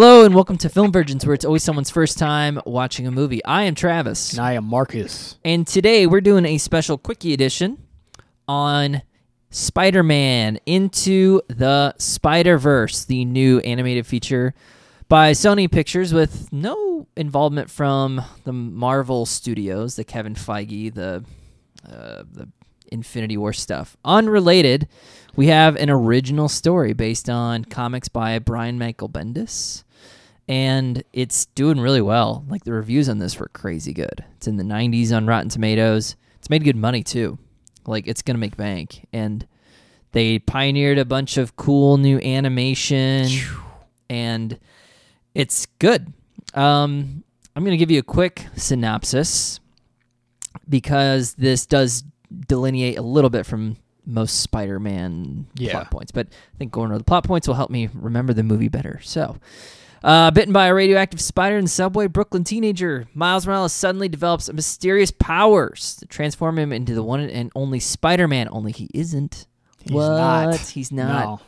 Hello and welcome to Film Virgins, where it's always someone's first time watching a movie. I am Travis, And I am Marcus. and today we're doing a special quickie edition on Spider-Man Into the Spider-Verse, the new animated feature by Sony Pictures with no involvement from the Marvel Studios, the Kevin Feige, the uh, the Infinity War stuff. Unrelated, we have an original story based on comics by Brian Michael Bendis, and it's doing really well. Like the reviews on this were crazy good. It's in the 90s on Rotten Tomatoes. It's made good money too. Like it's gonna make bank, and they pioneered a bunch of cool new animation, and it's good. Um, I'm gonna give you a quick synopsis because this does delineate a little bit from most Spider-Man Yeah. plot points. But I think going over the plot points will help me remember the movie better. So, uh, bitten by a radioactive spider in the subway, Brooklyn teenager Miles Morales suddenly develops mysterious powers that transform him into the one and only Spider-Man. Only he isn't. He's what? not. He's not.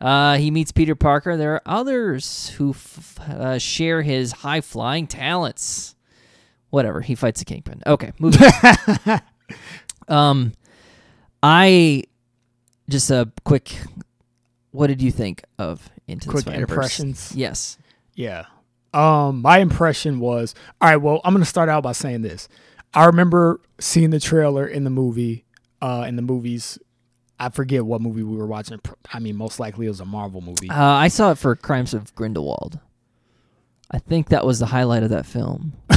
No. Uh, he meets Peter Parker. There are others who f- uh, share his high flying talents. Whatever. He fights the Kingpin. Okay, moving. um, I just a quick. What did you think of Into Quick the Spider Verse? impressions. Yes. Yeah. Um, my impression was all right. Well, I'm gonna start out by saying this. I remember seeing the trailer in the movie, uh, in the movies. I forget what movie we were watching. I mean, most likely it was a Marvel movie. Uh, I saw it for Crimes of Grindelwald. I think that was the highlight of that film.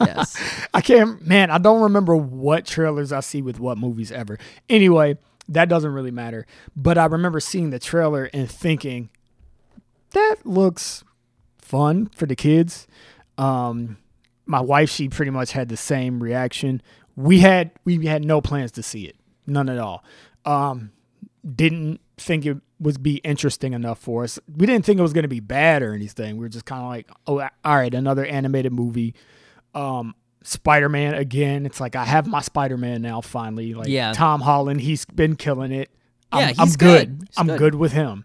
yes. I can't, man. I don't remember what trailers I see with what movies ever. Anyway, that doesn't really matter. But I remember seeing the trailer and thinking, that looks fun for the kids. Um, my wife, she pretty much had the same reaction. We had we had no plans to see it, none at all. Um, didn't think it was be interesting enough for us. We didn't think it was going to be bad or anything. We were just kind of like, oh, all right, another animated movie. Um, Spider Man again. It's like I have my Spider Man now. Finally, like Yeah. Tom Holland, he's been killing it. I'm, Yeah, I'm he's good. good. I'm good. good with him.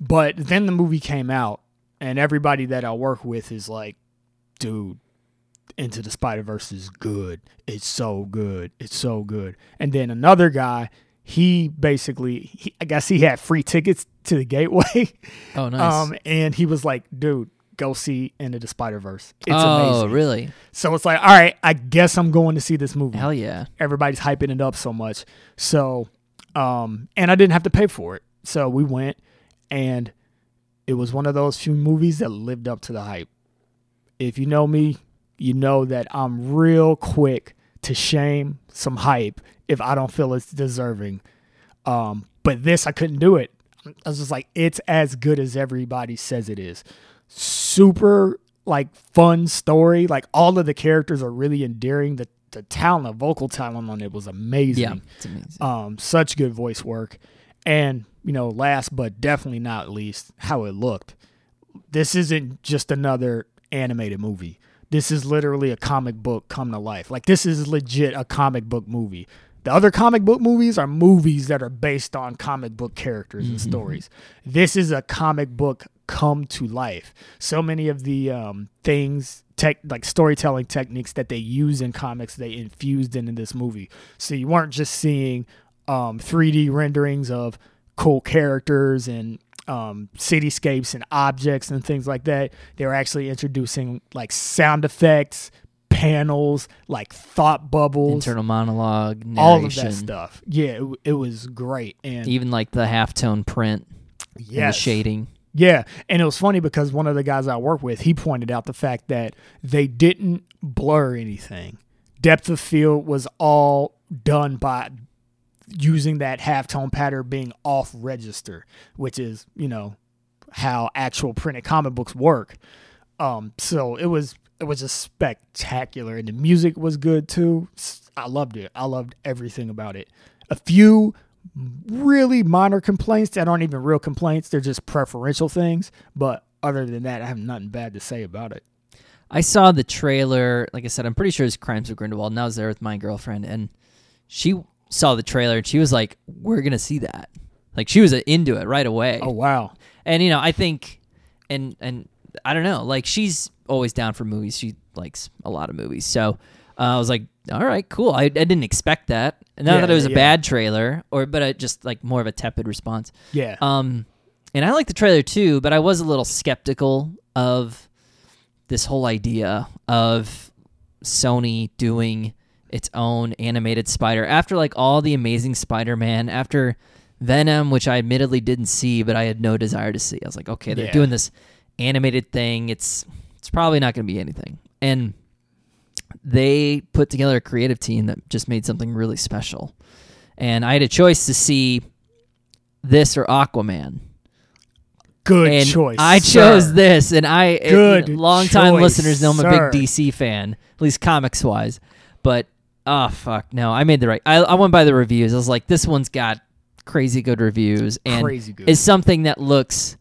But then the movie came out, and everybody that I work with is like, dude, Into the Spider Verse is good. It's so good. It's so good. And then another guy, he basically, he, I guess he had free tickets to the Gateway. Oh, nice. Um, and he was like, dude, go see Into the Spider Verse. It's amazing. oh, amazing. really? So it's like, all right, I guess I'm going to see this movie. Hell yeah. Everybody's hyping it up so much. So, um, and I didn't have to pay for it. So we went, and it was one of those few movies that lived up to the hype. If you know me, you know that I'm real quick to shame some hype if I don't feel it's deserving. Um, but this, I couldn't do it. I was just like, it's as good as everybody says it is. Super like fun story. Like all of the characters are really endearing. The the talent, the vocal talent on it was amazing. Yeah, it's amazing. Um, such good voice work. And, you know, last but definitely not least, how it looked. This isn't just another animated movie. This is literally a comic book come to life. Like this is legit a comic book movie. The other comic book movies are movies that are based on comic book characters and stories. This is a comic book come to life. So many of the um, things, tech like storytelling techniques that they use in comics, they infused into this movie. So you weren't just seeing um, 3D renderings of cool characters and um, cityscapes and objects and things like that. They were actually introducing like sound effects, panels, like thought bubbles, Internal monologue, narration, all of that stuff. Yeah, it, it was great. And even like the halftone print and the shading. Yeah, and it was funny because one of the guys I work with, he pointed out the fact that they didn't blur anything. Depth of field was all done by using that halftone pattern being off register, which is, you know, how actual printed comic books work. Um, so it was it was just spectacular, and the music was good too. I loved it. I loved everything about it. A few really minor complaints that aren't even real complaints. They're just preferential things. But other than that, I have nothing bad to say about it. I saw the trailer. Like I said, I'm pretty sure it's Crimes of Grindelwald, and I was there with my girlfriend, and she saw the trailer and she was like, "We're gonna see that." Like she was into it right away. Oh wow. And you know, I think, and and I don't know, like she's always down for movies. She likes a lot of movies, so uh, I was like, all right, cool. I, I didn't expect that, and not Yeah, that it was a yeah. bad trailer, or but I just like more of a tepid response. Yeah. Um, and I like the trailer too, but I was a little skeptical of this whole idea of Sony doing its own animated spider after like all the amazing Spider-Man, after Venom, which I admittedly didn't see, but I had no desire to see. I was like, okay, they're Yeah. doing this animated thing. It's it's probably not going to be anything. And they put together a creative team that just made something really special. And I had a choice to see this or Aquaman. Good and choice. I sir. chose this, and I it- Good long time listeners know I'm a big DC fan, at least comics wise. But oh fuck, no, I made the right. I, I went by the reviews. I was like, this one's got crazy good reviews, and Crazy good. is something that looks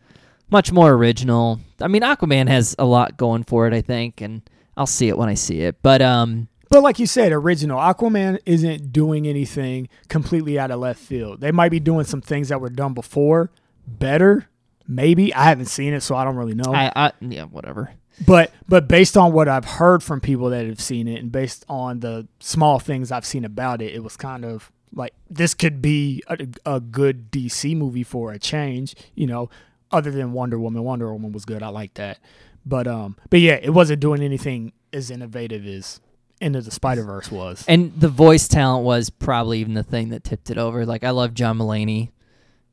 much more original. I mean, Aquaman has a lot going for it, I think, and I'll see it when I see it. But um, But like you said, original Aquaman isn't doing anything completely out of left field. They might be doing some things that were done before better, maybe. I haven't seen it, so I don't really know. I, I yeah, whatever. But but based on what I've heard from people that have seen it, and based on the small things I've seen about it, it was kind of like this could be a, a good DC movie for a change. You know, other than Wonder Woman. Wonder Woman was good. I like that. But um, but yeah, it wasn't doing anything as innovative as Into the Spider Verse was. And the voice talent was probably even the thing that tipped it over. Like I love John Mulaney.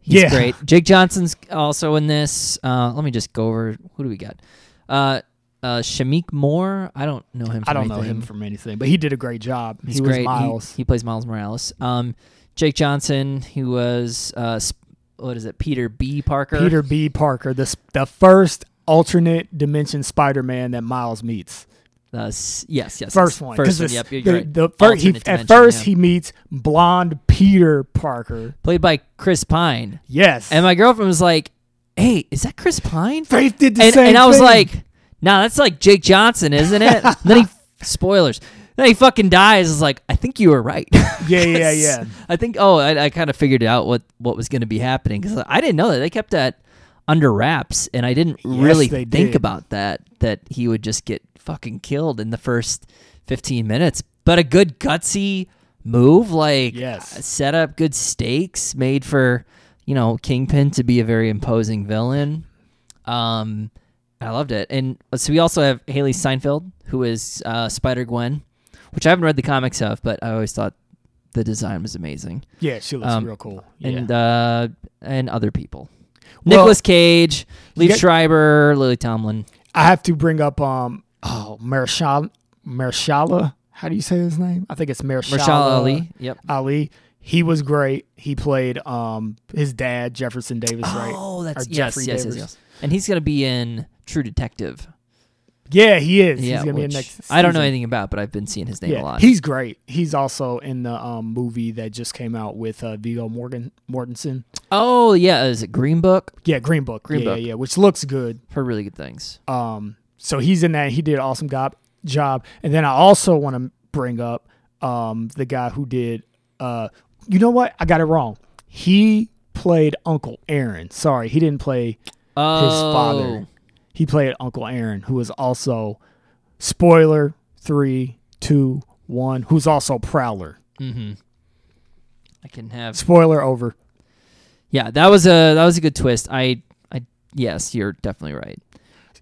He's Yeah. great. Jake Johnson's also in this. Uh, let me just go over who do we got? Uh, uh, Shameik Moore. I don't know him. From I don't know anything. him from anything, but he did a great job. He's he great. was Miles. He, he plays Miles Morales. Um, Jake Johnson, who was uh, what is it? Peter B. Parker. Peter B. Parker, the the first alternate dimension Spider Man that Miles meets. Uh, yes, yes. First yes. one. First one. the, Yep, you're the, right. the fir- he, at first, yeah. he meets blonde Peter Parker. played by Chris Pine, Yes. and my girlfriend was like, "Hey, is that Chris Pine?" Faith did the and, same and I was thing. like, "Nah, that's like Jake Johnson, isn't it?" then he spoilers. Then he fucking dies. I was like, "I think you were right." Yeah, yeah, yeah. I think. Oh, I, I kind of figured out what what was going to be happening because I didn't know that they kept that under wraps, and I didn't really they think did. about that. That he would just get fucking killed in the first fifteen minutes. But a good gutsy move, like Yes. set up good stakes, made for you know Kingpin to be a very imposing villain. Um, I loved it, and uh, so we also have Hailee Steinfeld, who is uh, Spider Gwen, which I haven't read the comics of, but I always thought the design was amazing, Yeah, she looks Um, real cool. Yeah. and uh, and other people, Well, Nicolas Cage, Lee got- Schreiber, Lily Tomlin. I have to bring up um oh Marshall Marshala. How do you say his name? I think it's Marshala Ali. Yep. Ali. He was great. He played um his dad Jefferson Davis, right? Oh, that's yes, Jeffrey yes, yes, Davis. yes. And he's gonna be in True Detective. Yeah, he is. Yeah, he's gonna be in next. I don't know anything about, but I've been seeing his name Yeah, a lot. he's great. He's also in the um movie that just came out with uh, Viggo Morgan Mortensen. oh yeah, is it Green Book? Yeah, Green Book. Green yeah, Book. yeah, yeah, which looks good. Heard really good things. Um, so he's in that. He did an awesome job. Job. And then I also want to bring up um the guy who did. Uh, you know what? I got it wrong. He played Uncle Aaron. Sorry, he didn't play Oh, his father. He played Uncle Aaron, who was also spoiler three, two, one, who's also Prowler. Mm-hmm. I can have. Spoiler over. Yeah, that was a that was a good twist. I, I yes, you're definitely right.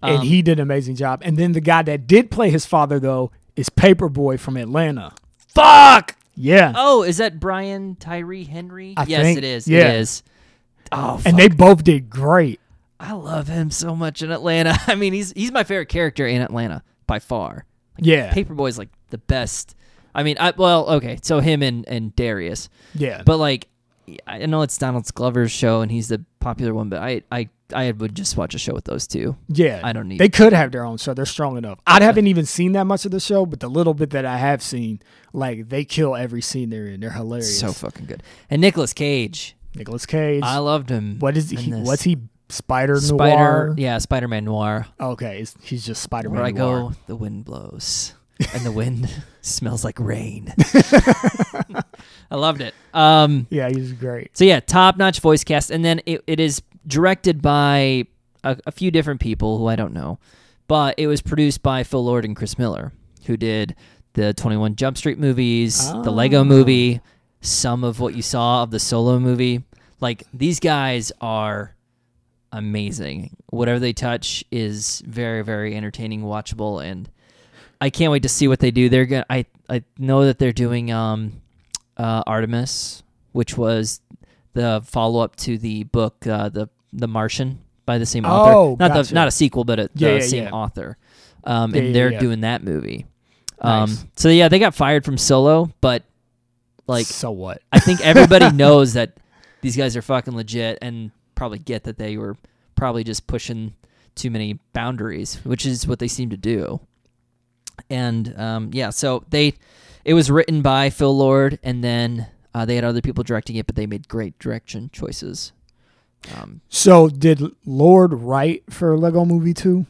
and Um, he did an amazing job. And then the guy that did play his father though is Paperboy from Atlanta. fuck. Yeah. Oh, is that Brian Tyree Henry? I yes, think- it is. yeah. It is. Oh, and they both did great. I love him so much in Atlanta. I mean, he's he's my favorite character in Atlanta by far. Like, Yeah. Paperboy's like the best. I mean, I well, okay, so him and and Darius, Yeah. but like I know it's Donald Glover's show and he's the popular one, but I I I would just watch a show with those two. Yeah, I don't need- They could have their own show. They're strong enough. I haven't even seen that much of the show, but the little bit that I have seen, like they kill every scene they're in. They're hilarious. So fucking good. And Nicolas Cage, Nicolas Cage. I loved him. what is he? this. What's he? Spider Spider? Noir. Yeah, Spider Man Noir. Okay, it's, he's just Spider Man. Where I go, the wind blows, and the wind smells like rain. I loved it. Um, Yeah, he's great. so yeah, top notch voice cast, and then it, it is directed by a, a few different people who I don't know, but it was produced by Phil Lord and Chris Miller, who did the Twenty One Jump Street movies, the Lego Ah. Movie, some of what you saw of the Solo movie. Like these guys are amazing. Whatever they touch is very, very entertaining, watchable, and I can't wait to see what they do. They're gonna. I I know that they're doing um, uh, Artemis, which was the follow up to the book, uh, the the Martian by the same author. Oh, not gotcha. the not a sequel, but a, the Yeah, yeah, same yeah. author. Um, Yeah, and yeah, they're yeah. doing that movie. Um, Nice. so yeah, they got fired from Solo, but like so what? I think everybody knows that these guys are fucking legit and probably get that they were probably just pushing too many boundaries, which is what they seem to do. And um, yeah, so they it was written by Phil Lord, and then uh, they had other people directing it, but they made great direction choices. Um, So did Lord write for Lego Movie Two?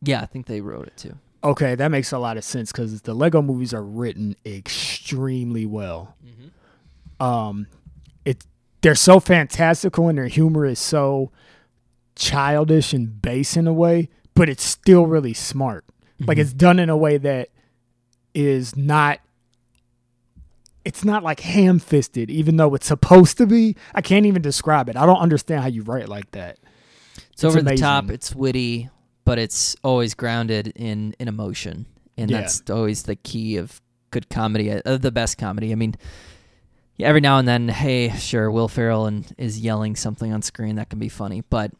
yeah, I think they wrote it too. Okay, that makes a lot of sense because the Lego movies are written extremely well. Um, it they're so fantastical and their humor is so childish and base in a way, but it's still really smart. Like it's done in a way that is not. It's not like ham fisted, even though it's supposed to be. I can't even describe it. I don't understand how you write like that. It's, over the top. It's witty, but it's always grounded in in emotion, and Yeah. that's always the key of good comedy, uh, of the best comedy. I mean, yeah, every now and then, hey, sure, Will Ferrell and is yelling something on screen that can be funny, but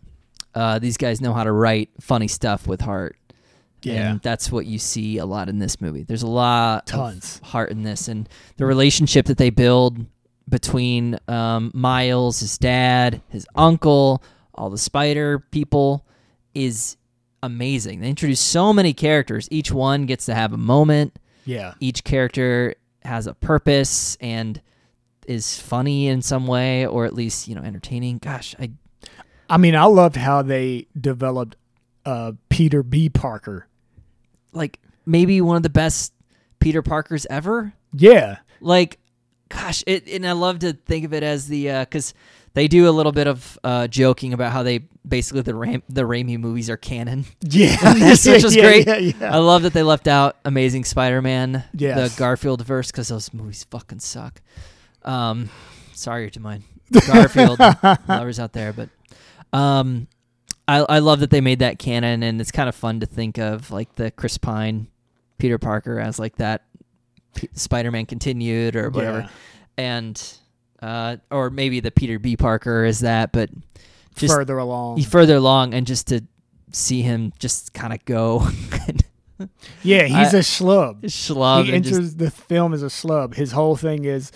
uh, these guys know how to write funny stuff with heart. Yeah. And that's what you see a lot in this movie. There's a lot Tons. of heart in this, and the relationship that they build between um, Miles, his dad, his uncle, all the spider people is amazing. They introduce so many characters. Each one gets to have a moment. Yeah. Each character has a purpose and is funny in some way, or at least you know entertaining. Gosh, I I mean, I loved how they developed uh, Peter B. Parker. like maybe one of the best Peter Parkers ever. Yeah. like gosh it and i love to think of it as the uh because they do a little bit of uh, joking about how they basically the Ram- the Raimi movies are canon. Yeah. This, which was yeah, great. Yeah, yeah. I love that they left out Amazing Spider-Man, Yes. the Garfield verse, because those movies fucking suck. Um, sorry to my Garfield lovers out there, but um, I I love that they made that canon, and it's kind of fun to think of like the Chris Pine, Peter Parker as like that P- Spider-Man continued or whatever, Yeah. and uh, or maybe the Peter B. Parker is that, but just Further along. further along, and just to see him just kind of go Yeah, he's I- a schlub. schlub he enters just the film as a schlub. His whole thing is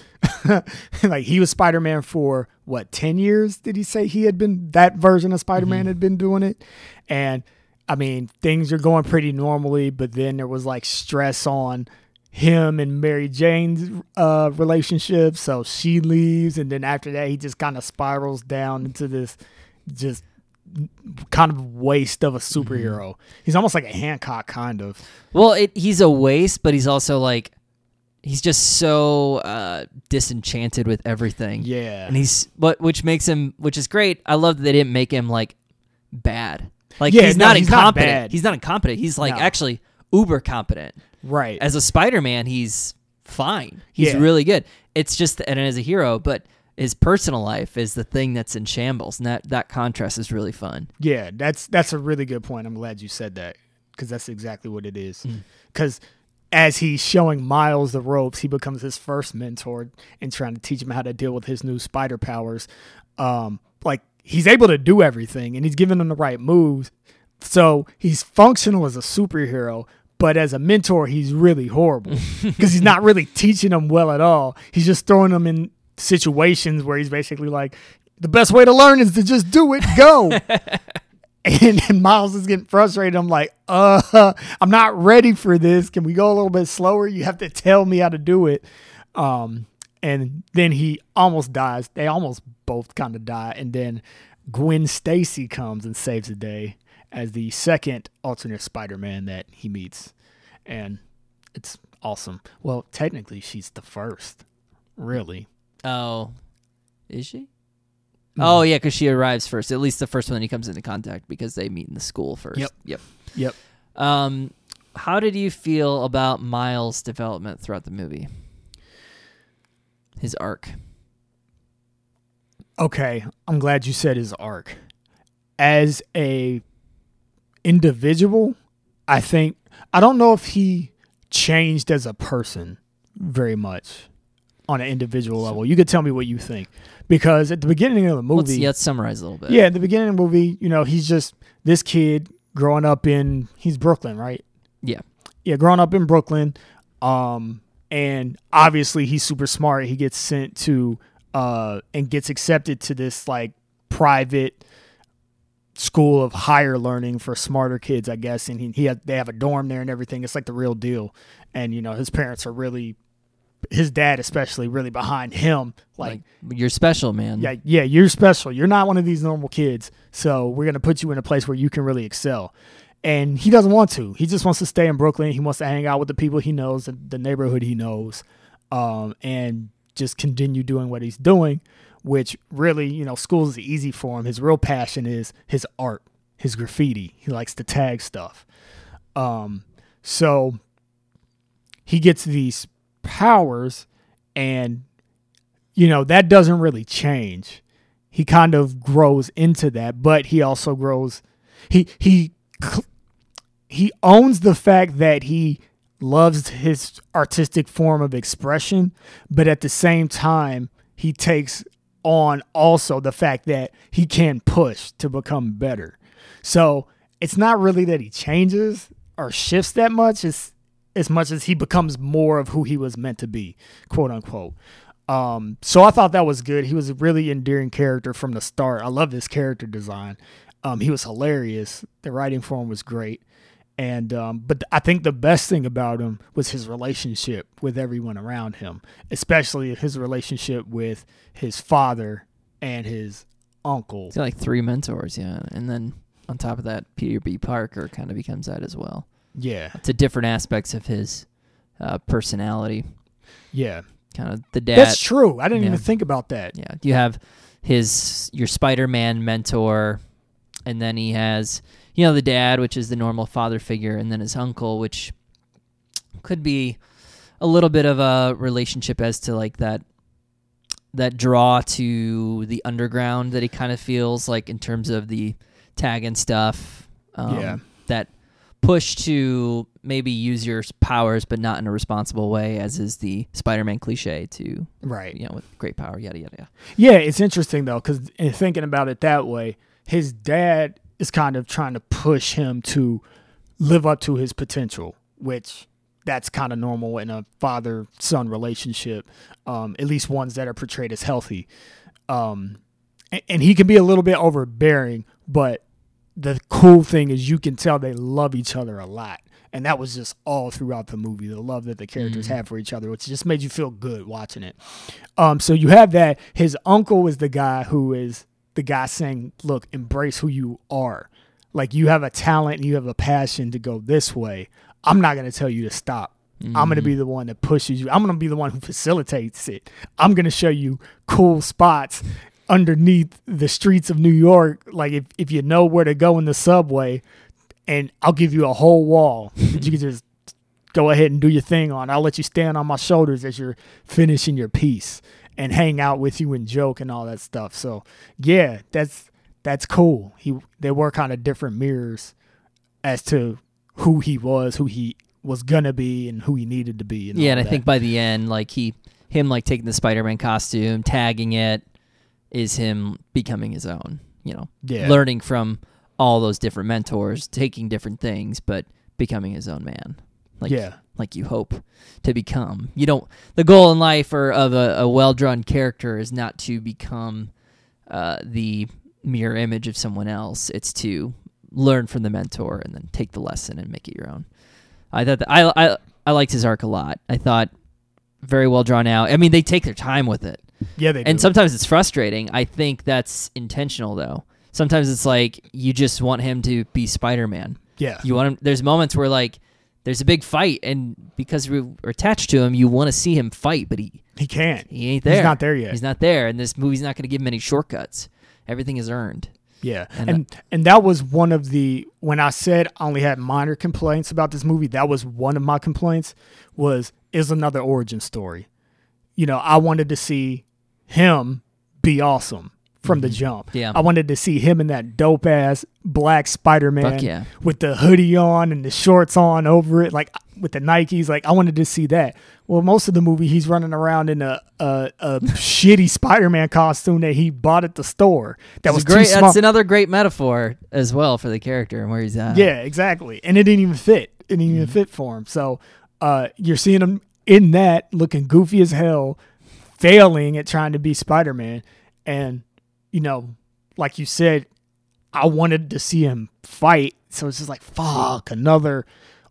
like he was Spider Man for what ten years? Did he say he had been that version of Spider Mm-hmm. Man had been doing it? And I mean, things are going pretty normally, but then there was like stress on him and Mary Jane's uh, relationship, so she leaves, and then after that, he just kind of spirals down into this just kind of waste of a Mm-hmm. superhero. He's almost like a Hancock, kind of. Well, it, he's a waste, but he's also like he's just so uh, disenchanted with everything. Yeah. and he's what which makes him which is great. I love that they didn't make him like bad. Like Yeah, he's no, not he's not incompetent. bad. he's not incompetent. He's like No. actually uber competent. Right. As a Spider-Man, he's fine. He's Yeah. really good. It's just and as a hero, but his personal life is the thing that's in shambles, and that that contrast is really fun. Yeah, that's that's a really good point. I'm glad you said that because that's exactly what it is. Mm. Because as he's showing Miles the ropes, he becomes his first mentor and trying to teach him how to deal with his new spider powers. Um, like he's able to do everything, and he's giving him the right moves. So he's functional as a superhero, but as a mentor, he's really horrible because he's not really teaching him well at all. He's just throwing him in situations where he's basically like, the best way to learn is to just do it, go. and, and Miles is getting frustrated. I'm like, uh, I'm not ready for this. Can we go a little bit slower? You have to tell me how to do it. Um, and then he almost dies. They almost both kind of die. And then Gwen Stacy comes and saves the day as the second alternate Spider-Man that he meets, and it's awesome. Well, technically, she's the first, really. Oh, is she? Oh yeah, because she arrives first. At least the first one he comes into contact because they meet in the school first. Yep. Yep. Yep. Um, how did you feel about Miles' development throughout the movie? His arc. Okay, I'm glad you said his arc. As a individual, I think I don't know if he changed as a person very much on an individual level. You could tell me what you think because at the beginning of the Let's, movie, yeah, let's summarize a little bit. yeah, at the beginning of the movie, you know, he's just this kid growing up in he's Brooklyn, right? Yeah. yeah, growing up in Brooklyn, um, and obviously he's super smart. He gets sent to uh, and gets accepted to this like private school of higher learning for smarter kids, I guess. And he, he had, they have a dorm there and everything. It's like the real deal. And you know his parents are really, his dad especially, really behind him. Like, Like, you're special, man. yeah, yeah, you're special. You're not one of these normal kids. So we're gonna put you in a place where you can really excel. And he doesn't want to. He just wants to stay in Brooklyn. He wants to hang out with the people he knows, and the neighborhood he knows, um, and just continue doing what he's doing. Which really, you know, school is easy for him. His real passion is his art, his graffiti. He likes to tag stuff. Um, so he gets these powers, and you know that doesn't really change. He kind of grows into that, but he also grows. He he he owns the fact that he loves his artistic form of expression, but at the same time, he takes on also the fact that he can push to become better. So it's not really that he changes or shifts that much as as much as he becomes more of who he was meant to be, quote unquote. Um, so I thought that was good. He was a really endearing character from the start. I love his character design. Um, he was hilarious. The writing for him was great. And um, but I think the best thing about him was his relationship with everyone around him, especially his relationship with his father and his uncle. He's like three mentors, yeah, and then on top of that, Peter B. Parker kind of becomes that as well. Yeah, To different aspects of his uh, personality, yeah, kind of the dad. that's true. I didn't Yeah. even think about that. Yeah, you have his your Spider-Man mentor, and then he has you know the dad, which is the normal father figure, and then his uncle, which could be a little bit of a relationship as to like that that draw to the underground that he kind of feels like in terms of the tag and stuff. Um, Yeah. That push to maybe use your powers, but not in a responsible way, as is the Spider-Man cliche to Right. you know with great power, yada yada yada. Yeah, it's interesting though, because thinking about it that way, his dad is kind of trying to push him to live up to his potential, which that's kind of normal in a father son relationship, um, at least ones that are portrayed as healthy. Um, and, and he can be a little bit overbearing, but the cool thing is you can tell they love each other a lot. And that was just all throughout the movie, the love that the characters Mhm. have for each other, which just made you feel good watching it. Um, so you have that. His uncle is the guy who is the guy saying, "Look, embrace who you are. Like you have a talent and you have a passion to go this way. I'm not going to tell you to stop. I'm going to be the one that pushes you. I'm going to be the one who facilitates it. I'm going to show you cool spots underneath the streets of New York. Like if if you know where to go in the subway, and I'll give you a whole wall that you can just go ahead and do your thing on. I'll let you stand on my shoulders as you're finishing your piece and hang out with you and joke and all that stuff. So yeah, that's that's cool. He they were kind of different mirrors as to who he was, who he was gonna be, and who he needed to be. And yeah, and I that. think by the end, like he, him, like taking the Spider-Man costume, tagging it, is him becoming his own. You know, yeah, learning from all those different mentors, taking different things, but becoming his own man. like Yeah. like you hope to become. You don't. The goal in life or of a, a well drawn character is not to become uh, the mirror image of someone else. It's to learn from the mentor and then take the lesson and make it your own. I thought that, I I I liked his arc a lot. I thought very well drawn out. I mean, they take their time with it. Yeah, they And sometimes it's frustrating. I think that's intentional though. Sometimes it's like you just want him to be Spider-Man. yeah. You want him there's moments where like there's a big fight and because we're attached to him, you want to see him fight, but he he can't. he ain't there. He's not there yet. He's not there and this movie's not going to give him any shortcuts. Everything is earned. Yeah, And, and and, that was one of the when I said I only had minor complaints about this movie. That was one of my complaints. Was is another origin story. You know, I wanted to see him be awesome from the jump. Mm-hmm. Yeah. I wanted to see him in that dope ass black Spider Man yeah. with the hoodie on and the shorts on over it, like with the Nikes. Like I wanted to see that. Well, most of the movie he's running around in a a, a shitty Spider Man costume that he bought at the store. That It's was great that's another great metaphor as well for the character and where he's at. Yeah, exactly. And it didn't even fit. It didn't Mm-hmm. even fit for him. So uh, you're seeing him in that looking goofy as hell, failing at trying to be Spider Man. And, you know, like you said, I wanted to see him fight. So it's just like, fuck, another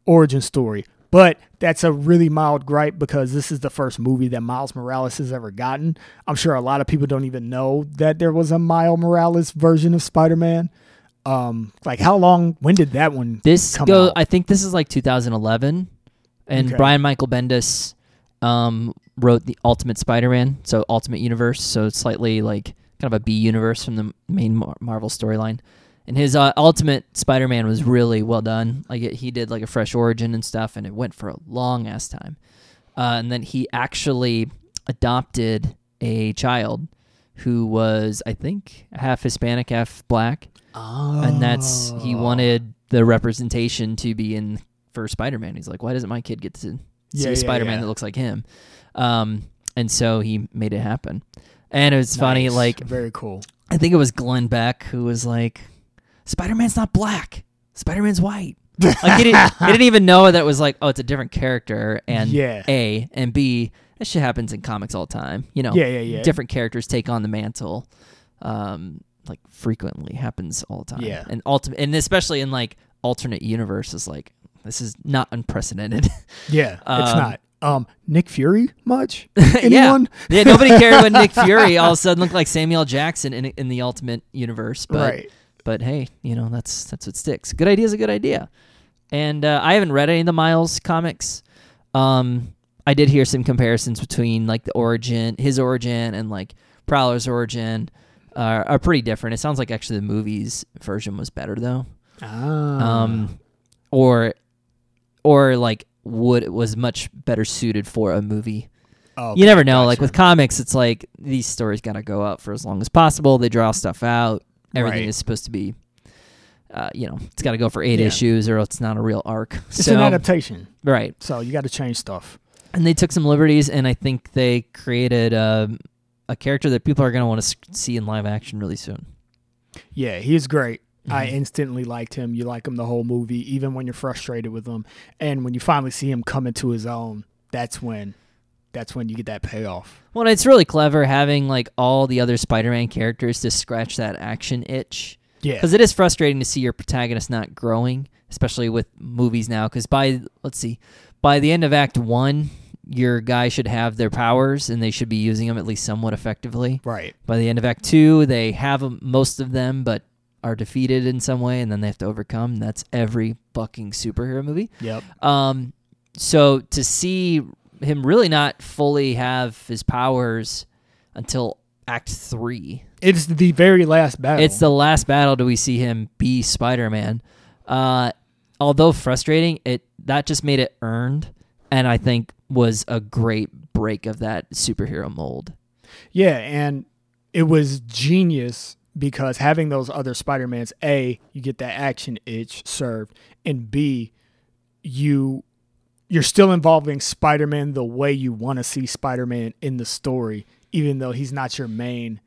origin story. But that's a really mild gripe because this is the first movie that Miles Morales has ever gotten. I'm sure a lot of people don't even know that there was a Miles Morales version of Spider Man. Um, like how long? When did that one This come go out? I think this is like 2011 and Okay. Brian Michael Bendis um, wrote the Ultimate Spider-Man, so Ultimate Universe, so slightly like kind of a B universe from the main Mar- Marvel storyline. And his uh, Ultimate Spider-Man was really well done. Like it, he did like a fresh origin and stuff, and it went for a long ass time. Uh, and then he actually adopted a child who was, I think, half Hispanic, half black oh. and that's he wanted the representation to be in for Spider-Man. He's like, why doesn't my kid get to see Yeah, a Spider-Man yeah. that looks like him? Um, and so he made it happen. And it was funny, like very cool. I think it was Glenn Beck who was like, Spider-Man's not black, Spider-Man's white. Like he didn't, he didn't even know that it was like, oh, it's a different character. And Yeah. A and B, that shit happens in comics all the time. You know, Yeah, yeah, yeah. different characters take on the mantle um like frequently happens all the time Yeah. and ultimate and especially in like alternate universes like this is not unprecedented Yeah, it's Um, not. Um, Nick Fury much? yeah Anyone? yeah nobody cared when nick fury all of a sudden looked like samuel jackson in in the ultimate universe but right. but hey you know that's that's what sticks good idea is a good idea and uh, i haven't read any of the miles comics um i did hear some comparisons between like the origin his origin and like prowler's origin uh, are pretty different it sounds like actually the movie's version was better though Ah. um or or like would was much better suited for a movie Oh, you never know. Like with comics, it's like these stories gotta go out for as long as possible. They draw stuff out. Everything Right. is supposed to be, uh, you know, it's got to go for eight Yeah. issues or it's not a real arc. it's so an adaptation, right, so you got to change stuff. and they took some liberties, and I think they created um, a character that people are gonna want to see in live action really soon. Yeah, he is great. I mm-hmm. instantly liked him. You like him the whole movie, even when you're frustrated with him, and when you finally see him come into his own. That's when, that's when you get that payoff. Well, it's really clever having like all the other Spider-Man characters to scratch that action itch. Yeah, because it is frustrating to see your protagonist not growing, especially with movies now. Because by let's see, by the end of Act One, your guy should have their powers and they should be using them at least somewhat effectively. right. By the end of Act Two, they have most of them, but are defeated in some way, and then they have to overcome. That's every fucking superhero movie. Yep. Um, so to see him really not fully have his powers until Act Three It's the very last battle. it's the last battle do we see him be Spider-Man. Uh, although frustrating, it that just made it earned, and I think was a great break of that superhero mold. Yeah, and it was genius because having those other Spider-Mans, A, you get that action itch served, and B, you you're still involving Spider-Man the way you want to see Spider-Man in the story, even though he's not your main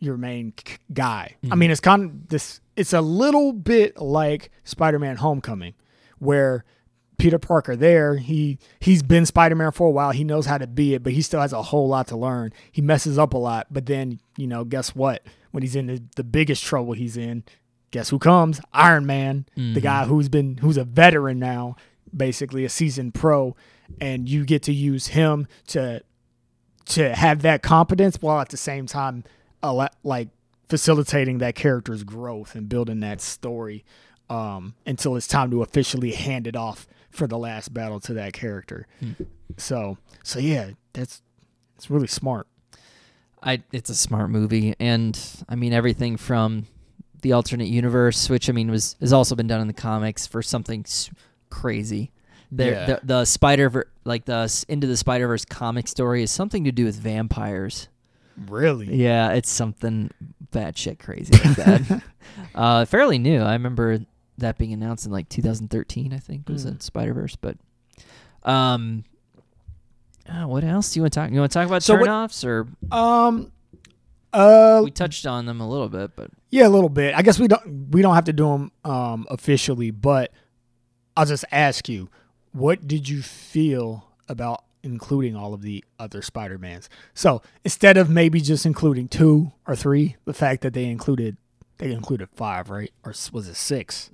your main guy. I mm-hmm. mean, it's kind of this it's a little bit like Spider-Man Homecoming where Peter Parker there. He he's been Spider Man for a while. He knows how to be it, but he still has a whole lot to learn. He messes up a lot, but then you know, guess what? When he's in the, the biggest trouble he's in, guess who comes? Iron Man, the guy who's been who's a veteran now, basically a seasoned pro, and you get to use him to to have that competence while at the same time like facilitating that character's growth and building that story um, until it's time to officially hand it off for the last battle to that character. So so yeah, that's it's really smart. I it's a smart movie, and I mean everything from the alternate universe, which I mean was has also been done in the comics for something s- crazy. There, Yeah. the, the Spider like the Into the Spider Verse comic story is something to do with vampires. Really? Yeah, it's something bad shit crazy like that. uh, fairly new. I remember that being announced in like 2013. I think was Mm. in Spider Verse, but um, uh, what else do you want to talk? You want to talk about So what- turnoffs, or Um uh we touched on them a little bit, but Yeah, a little bit. I guess we don't we don't have to do them um, officially, but I'll just ask you, what did you feel about including all of the other Spider Mans? So instead of maybe just including two or three, the fact that they included they included five, right? Or was it six?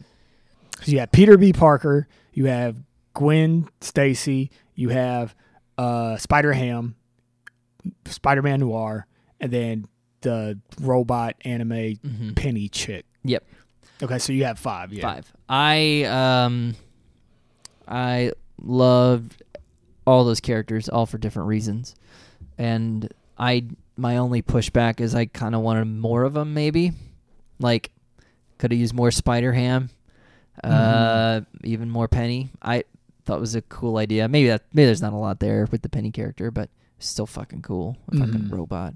Because you have Peter B. Parker, you have Gwen Stacy, you have uh, Spider Ham, Spider Man Noir, and then the robot anime mhm. penny chick. Yep. Okay, so you have five. Yeah. five. I um, I loved all those characters, all for different reasons, and I my only pushback is I kind of wanted more of them. Maybe, like, could have used more Spider Ham, uh, even more Penny. I thought was a cool idea. Maybe that maybe there's not a lot there with the Penny character, but still fucking cool. A fucking Mhm. robot.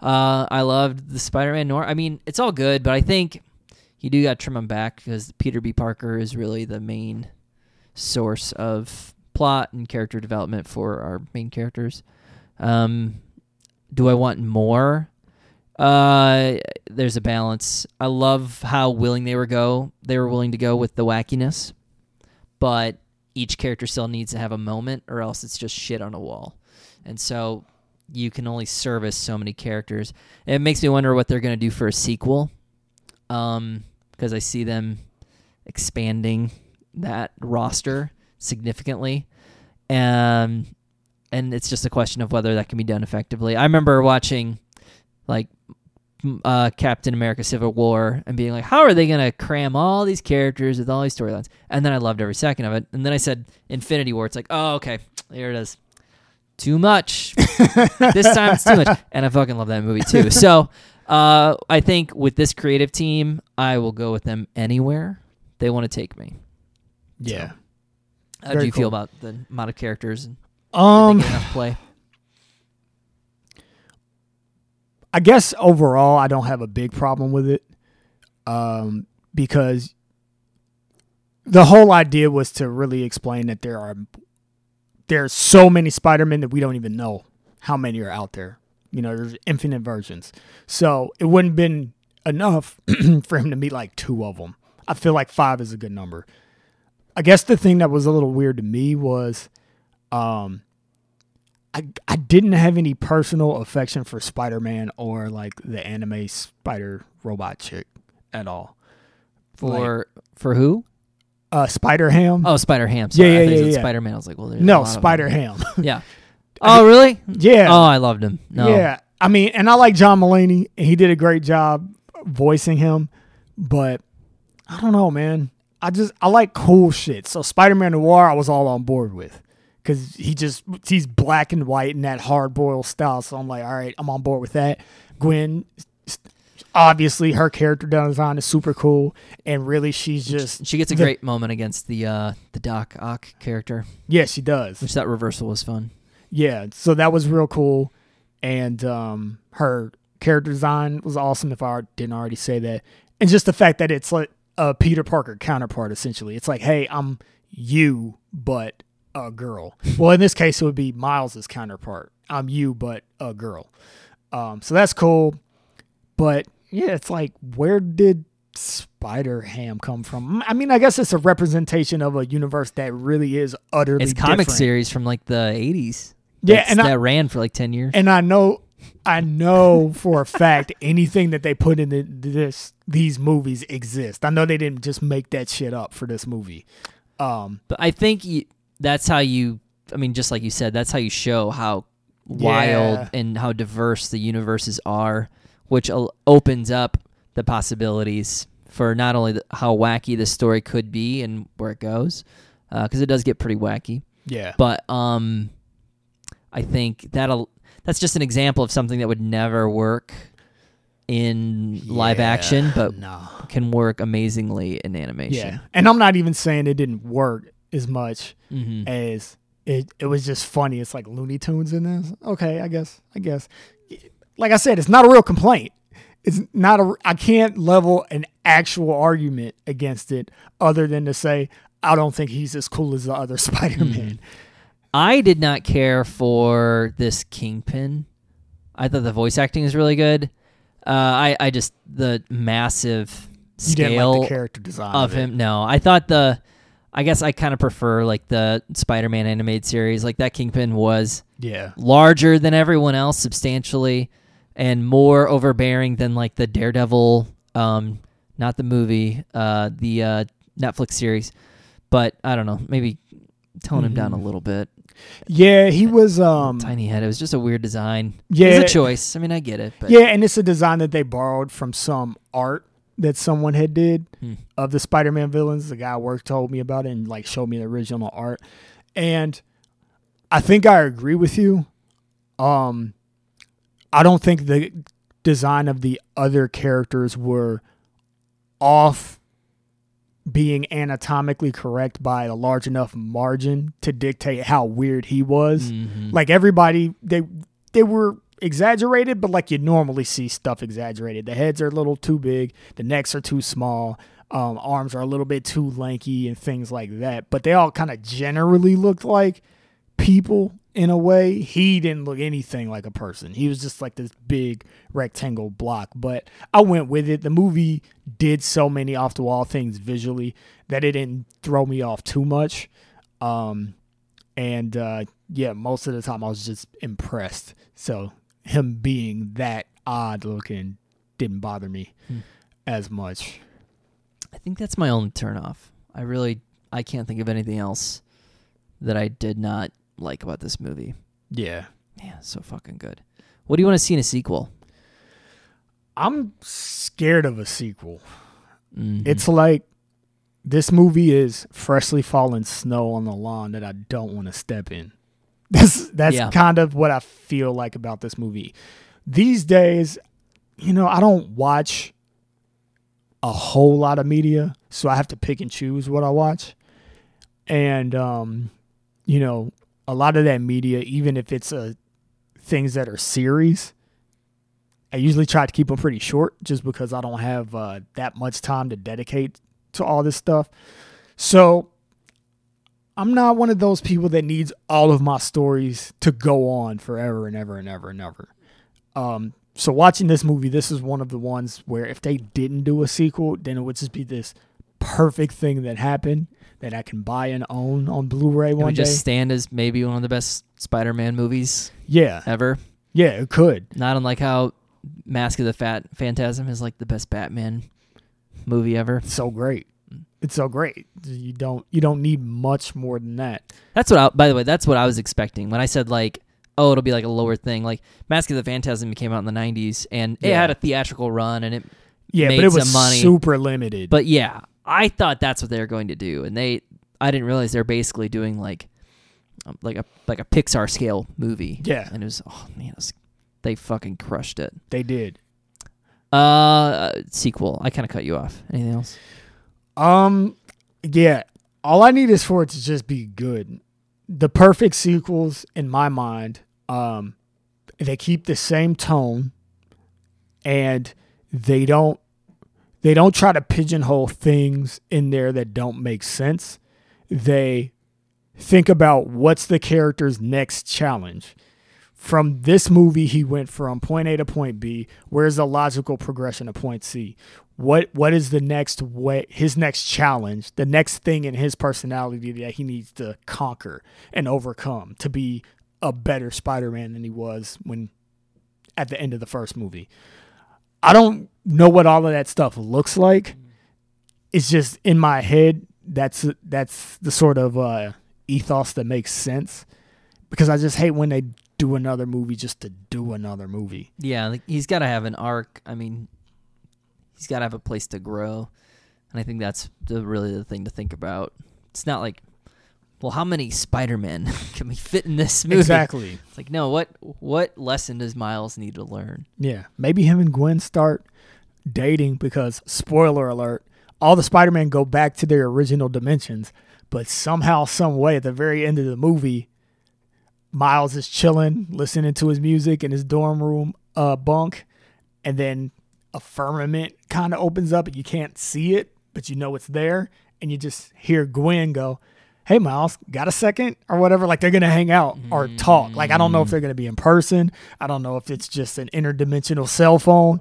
Uh, I loved the Spider-Man Noir. I mean, it's all good, but I think you do got to trim them back because Peter B. Parker is really the main source of plot and character development for our main characters. Um, do I want more? Uh, there's a balance. I love how willing they were go. They were willing to go with the wackiness, but each character still needs to have a moment, or else it's just shit on a wall. And so you can only service so many characters. It makes me wonder what they're gonna do for a sequel, um, because I see them expanding that roster significantly, and and it's just a question of whether that can be done effectively. I remember watching like uh, Captain America: Civil War and being like, how are they gonna cram all these characters with all these storylines? And then I loved every second of it. And then I said Infinity War. It's like, oh okay, there it is. Too much. this time it's too much, and I fucking love that movie too. So uh, I think with this creative team, I will go with them anywhere they want to take me. Yeah. How do Very you feel about the amount of characters and Um, did they get enough play? I guess overall, I don't have a big problem with it, um, because the whole idea was to really explain that there are there's so many Spider-Men that we don't even know how many are out there. You know, there's infinite versions, so it wouldn't been enough for him to meet like two of them. I feel like five is a good number. I guess the thing that was a little weird to me was, um, I I didn't have any personal affection for Spider Man or like the anime Spider Robot chick at all. Like, For for who? uh, Spider Ham. Oh, Spider Ham. Yeah, yeah, yeah, yeah. Spider Man. I was like, well, there's no, lot of them. Spider Ham. Yeah. Oh, really? yeah. Oh, I loved him. No. Yeah. I mean, and I like John Mulaney, and he did a great job voicing him, but I don't know, man. I just I like cool shit. So Spider Man Noir, I was all on board with. Cause he just he's black and white in that hard boiled style. So I'm like, all right, I'm on board with that. Gwen obviously her character design is super cool. And really she's just She gets a the- great moment against the uh the Doc Ock character, Yeah, she does. which that reversal was fun. Yeah, so that was real cool, and um, her character design was awesome. If I didn't already say that, and just the fact that it's like a Peter Parker counterpart, essentially, it's like, hey, I'm you, but a girl. well, in this case, it would be Miles's counterpart. I'm you, but a girl. Um, so that's cool, but yeah, it's like, where did Spider Ham come from? I mean, I guess it's a representation of a universe that really is utterly It's comic different. series from like the 80s. Yeah, and I- that ran for like 10 years. and I know, I know for a fact anything that they put in the, this these movies exist. I know they didn't just make that shit up for this movie. Um, But I think you, that's how you. I mean, just like you said, that's how you show how wild Yeah. and how diverse the universes are, which opens up the possibilities for not only the, how wacky the story could be and where it goes, because it does get pretty wacky. yeah, But um, I think that'll. That's just an example of something that would never work in live action, but no. can work amazingly in animation. Yeah, and I'm not even saying it didn't work as much hmm as it. It was just funny. It's like Looney Tunes in this. Okay, I guess. I guess. Like I said, it's not a real complaint. It's not a. I can't level an actual argument against it, other than to say I don't think he's as cool as the other Spider-Man. I did not care for this Kingpin. I thought the voice acting was really good. Uh, I I just the massive You didn't scale like the character design of of him. No, I thought the. I guess I kind of prefer like the Spider-Man animated series. Like that Kingpin was Yeah, larger than everyone else substantially and more overbearing than like the Daredevil um not the movie uh the uh Netflix series but I don't know maybe tone him down a Mhm. little bit yeah. He was. Um. tiny head it was just a weird design Yeah. it's a choice I mean I get it but Yeah, and it's a design that they borrowed from some art that someone had did Hmm. of the Spider-Man villains. The guy at work told me about it and like showed me the original art. And I think I agree with you. Um I don't think the design of the other characters were off being anatomically correct by a large enough margin to dictate how weird he was Mhm. like everybody they they were exaggerated but like you normally see stuff exaggerated. The heads are a little too big the necks are too small um, arms are a little bit too lanky and things like that. But they all kind of generally looked like people in a way. He didn't look anything like a person. He was just like this big rectangle block. But i went with it. The movie did so many off the wall things visually that it didn't throw me off too much. Um and uh yeah most of the time i was just impressed. So him being that odd looking didn't bother me Hmm. as much. I think that's my only turnoff. I really I can't think of anything else that I did not like about this movie. Yeah. Yeah so fucking good. What do you want to see in a sequel? I'm scared of a sequel. Mhm. it's like this movie is freshly fallen snow on the lawn that i don't want to step in that's that's Yeah. kind of what i feel like about this movie. These days you know i don't watch a whole lot of media so i have to pick and choose what i watch. And um you know a lot of that media even if it's uh things that are series i usually try to keep them pretty short just because i don't have uh, that much time to dedicate to all this stuff. So i'm not one of those people that needs all of my stories to go on forever and ever and ever and ever um so watching this movie this is one of the ones where if they didn't do a sequel then it would just be this perfect thing that happened that I can buy and own on Blu-ray It one would day. just stand as maybe one of the best Spider-Man movies yeah, ever. yeah, it could. Not unlike how Mask of the Fat Phantasm is like the best Batman movie ever. So great. It's so great. You don't you don't need much more than that. That's what. I, by the way, that's what I was expecting when I said like, oh, it'll be like a lower thing. Like Mask of the Phantasm came out in the '90s and it had a theatrical run, and it. Yeah, but it was money. super limited. But yeah, I thought that's what they were going to do, and they. I didn't realize they're basically doing like, um, like a like a Pixar scale movie. Yeah. and it was oh man, it was, they fucking crushed it. they did. Uh, sequel. I kind of cut you off. Anything else? Um, yeah. All I need is for it to just be good. The perfect sequels, in my mind, um, they keep the same tone, and they don't they don't try to pigeonhole things in there that don't make sense. They think about what's the character's next challenge. From this movie, he went from point A to point B. Where's the logical progression to point C? What what is the next way his next challenge, the next thing in his personality that he needs to conquer and overcome to be a better Spider-Man than he was when at the end of the first movie. I don't know what all of that stuff looks like. It's just in my head that's that's the sort of uh, ethos that makes sense because I just hate when they do another movie just to do another movie. Yeah, like he's got to have an arc. I mean, he's got to have a place to grow, and I think that's the really the thing to think about. It's not like, well, how many Spider-Men can we fit in this movie? Exactly. It's like, no, what what lesson does Miles need to learn? Yeah, maybe him and Gwen start dating because spoiler alert, all the Spider-Man go back to their original dimensions, but somehow some way at the very end of the movie Miles is chilling, listening to his music in his dorm room uh, bunk, and then a firmament kind of opens up and you can't see it, but you know it's there, and you just hear Gwen go, "Hey Miles, got a second or whatever?" Like they're gonna hang out or talk. Like I don't know if they're gonna be in person. I don't know if it's just an interdimensional cell phone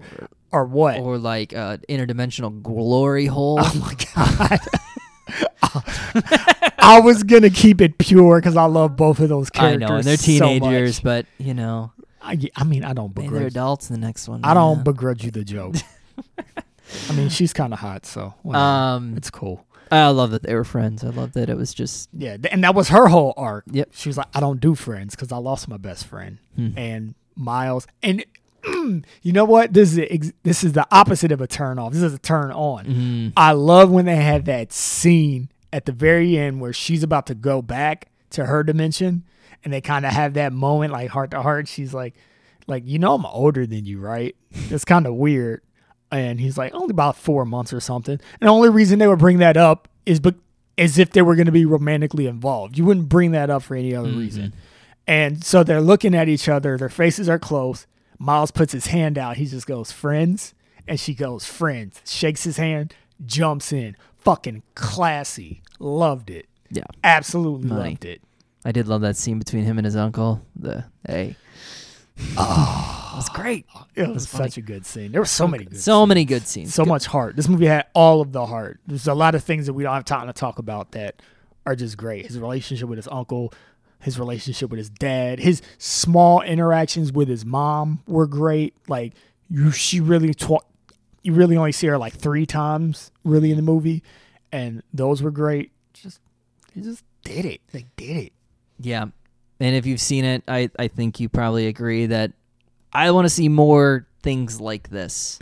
or what. Or like uh, interdimensional glory hole. Oh my god. I was gonna keep it pure because I love both of those characters. I know, and they're teenagers, much. but you know, I, I mean, I don't maybe they're begrudge. adults in the next one. I don't yeah. begrudge you the joke. I mean, she's kind of hot, so whatever. Um, it's cool. I love that they were friends. I love that it was just Yeah, and that was her whole arc. Yep. She was like, I don't do friends because I lost my best friend Hmm. and Miles. And you know what? This is ex- this is the opposite of a turn off. This is a turn on. mm, I love when they had that scene at the very end where she's about to go back to her dimension and they kind of have that moment like heart to heart. She's like, like, you know, I'm older than you, right? It's kind of weird. And he's like, only about four months or something. And the only reason they would bring that up is be- as if they were going to be romantically involved. You wouldn't bring that up for any other mm-hmm. reason. And so they're looking at each other. Their faces are close. Miles puts his hand out. He just goes, friends. And she goes, friends. Shakes his hand, jumps in. Fucking classy. Loved it. yeah. Absolutely Money. loved it. I did love that scene between him and his uncle. The hey, oh, it was great. It was funny. such a good scene. There were so many good so scenes. many good scenes. so Good- much heart. This movie had all of the heart. There's a lot of things that we don't have time to talk about that are just great. His relationship with his uncle, his relationship with his dad, his small interactions with his mom were great. Like you, she really tw- you really only see her like three times really in the movie, and those were great. Just he just did it. They did it. Yeah. And if you've seen it, I, I think you probably agree that I want to see more things like this.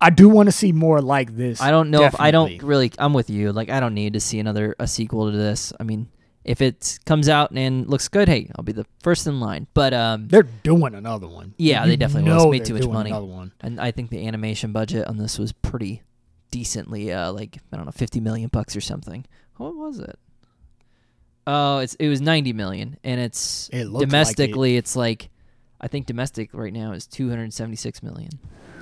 I do want to see more like this. I don't know if I don't really I'm with you. Like I don't need to see another a sequel to this. I mean, if it comes out and looks good, hey, I'll be the first in line. But um They're doing another one. Yeah, You they definitely will. It's made too much money. Another one. and I think the animation budget on this was pretty decently uh like I don't know, 50 million bucks or something. What was it? Oh, it's it was 90 million and it's It looked like it. domestically it's like I think domestic right now is 276 million.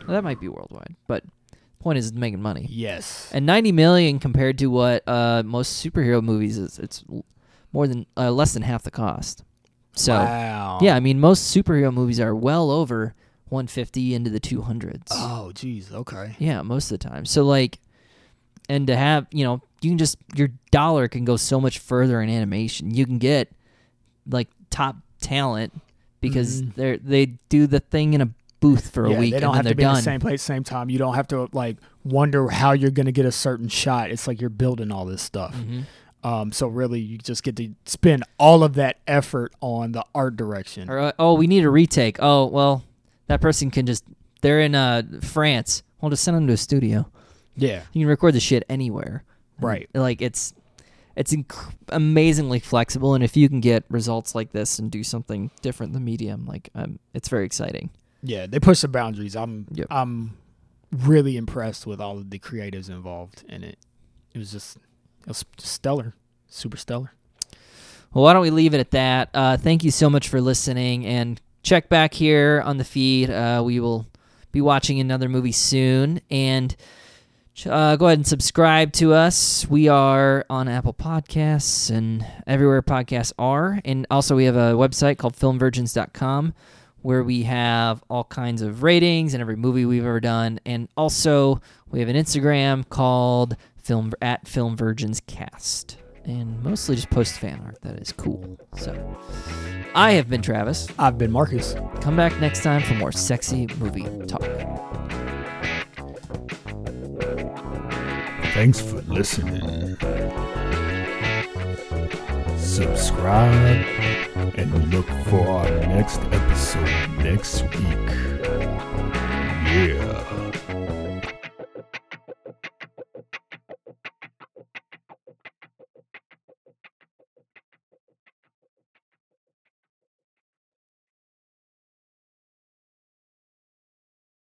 Well, that might be worldwide, but the point is it's making money. Yes. And 90 million compared to what uh most superhero movies is it's more than uh, less than half the cost. So wow. yeah, I mean most superhero movies are well over 150 into the 200s. Oh, geez. Okay. Yeah, most of the time. So like and to have, you know, you can just your dollar can go so much further in animation. You can get like top talent because Mhm. they're they do the thing in a booth for a yeah, week they don't have they're to be in the same place, same time. You don't have to like wonder how you're going to get a certain shot. It's like you're building all this stuff. Mhm. Um, so really, you just get to spend all of that effort on the art direction. Or uh, oh, we need a retake. Oh, well, that person can just they're in uh France. We'll just send them to a studio. Yeah. You can record the shit anywhere. And, Right. Like it's it's inc- amazingly flexible, and if you can get results like this and do something different in the medium, like um, it's very exciting. Yeah, they push the boundaries. I'm Yep. I'm really impressed with all of the creatives involved in it. It was just it was stellar, super stellar. Well, why don't we leave it at that? Uh, thank you so much for listening, and check back here on the feed. Uh, we will be watching another movie soon, and uh, go ahead and subscribe to us. We are on Apple Podcasts and everywhere podcasts are. And also, we have a website called filmvirgins.com where we have all kinds of ratings and every movie we've ever done. And also, we have an Instagram called film at FilmVirginsCast, Cast. And mostly just post fan art that is cool. So, I have been Travis. I've been Marcus. Come back next time for more sexy movie talk. Thanks for listening. Subscribe and look for our next episode next week. Yeah.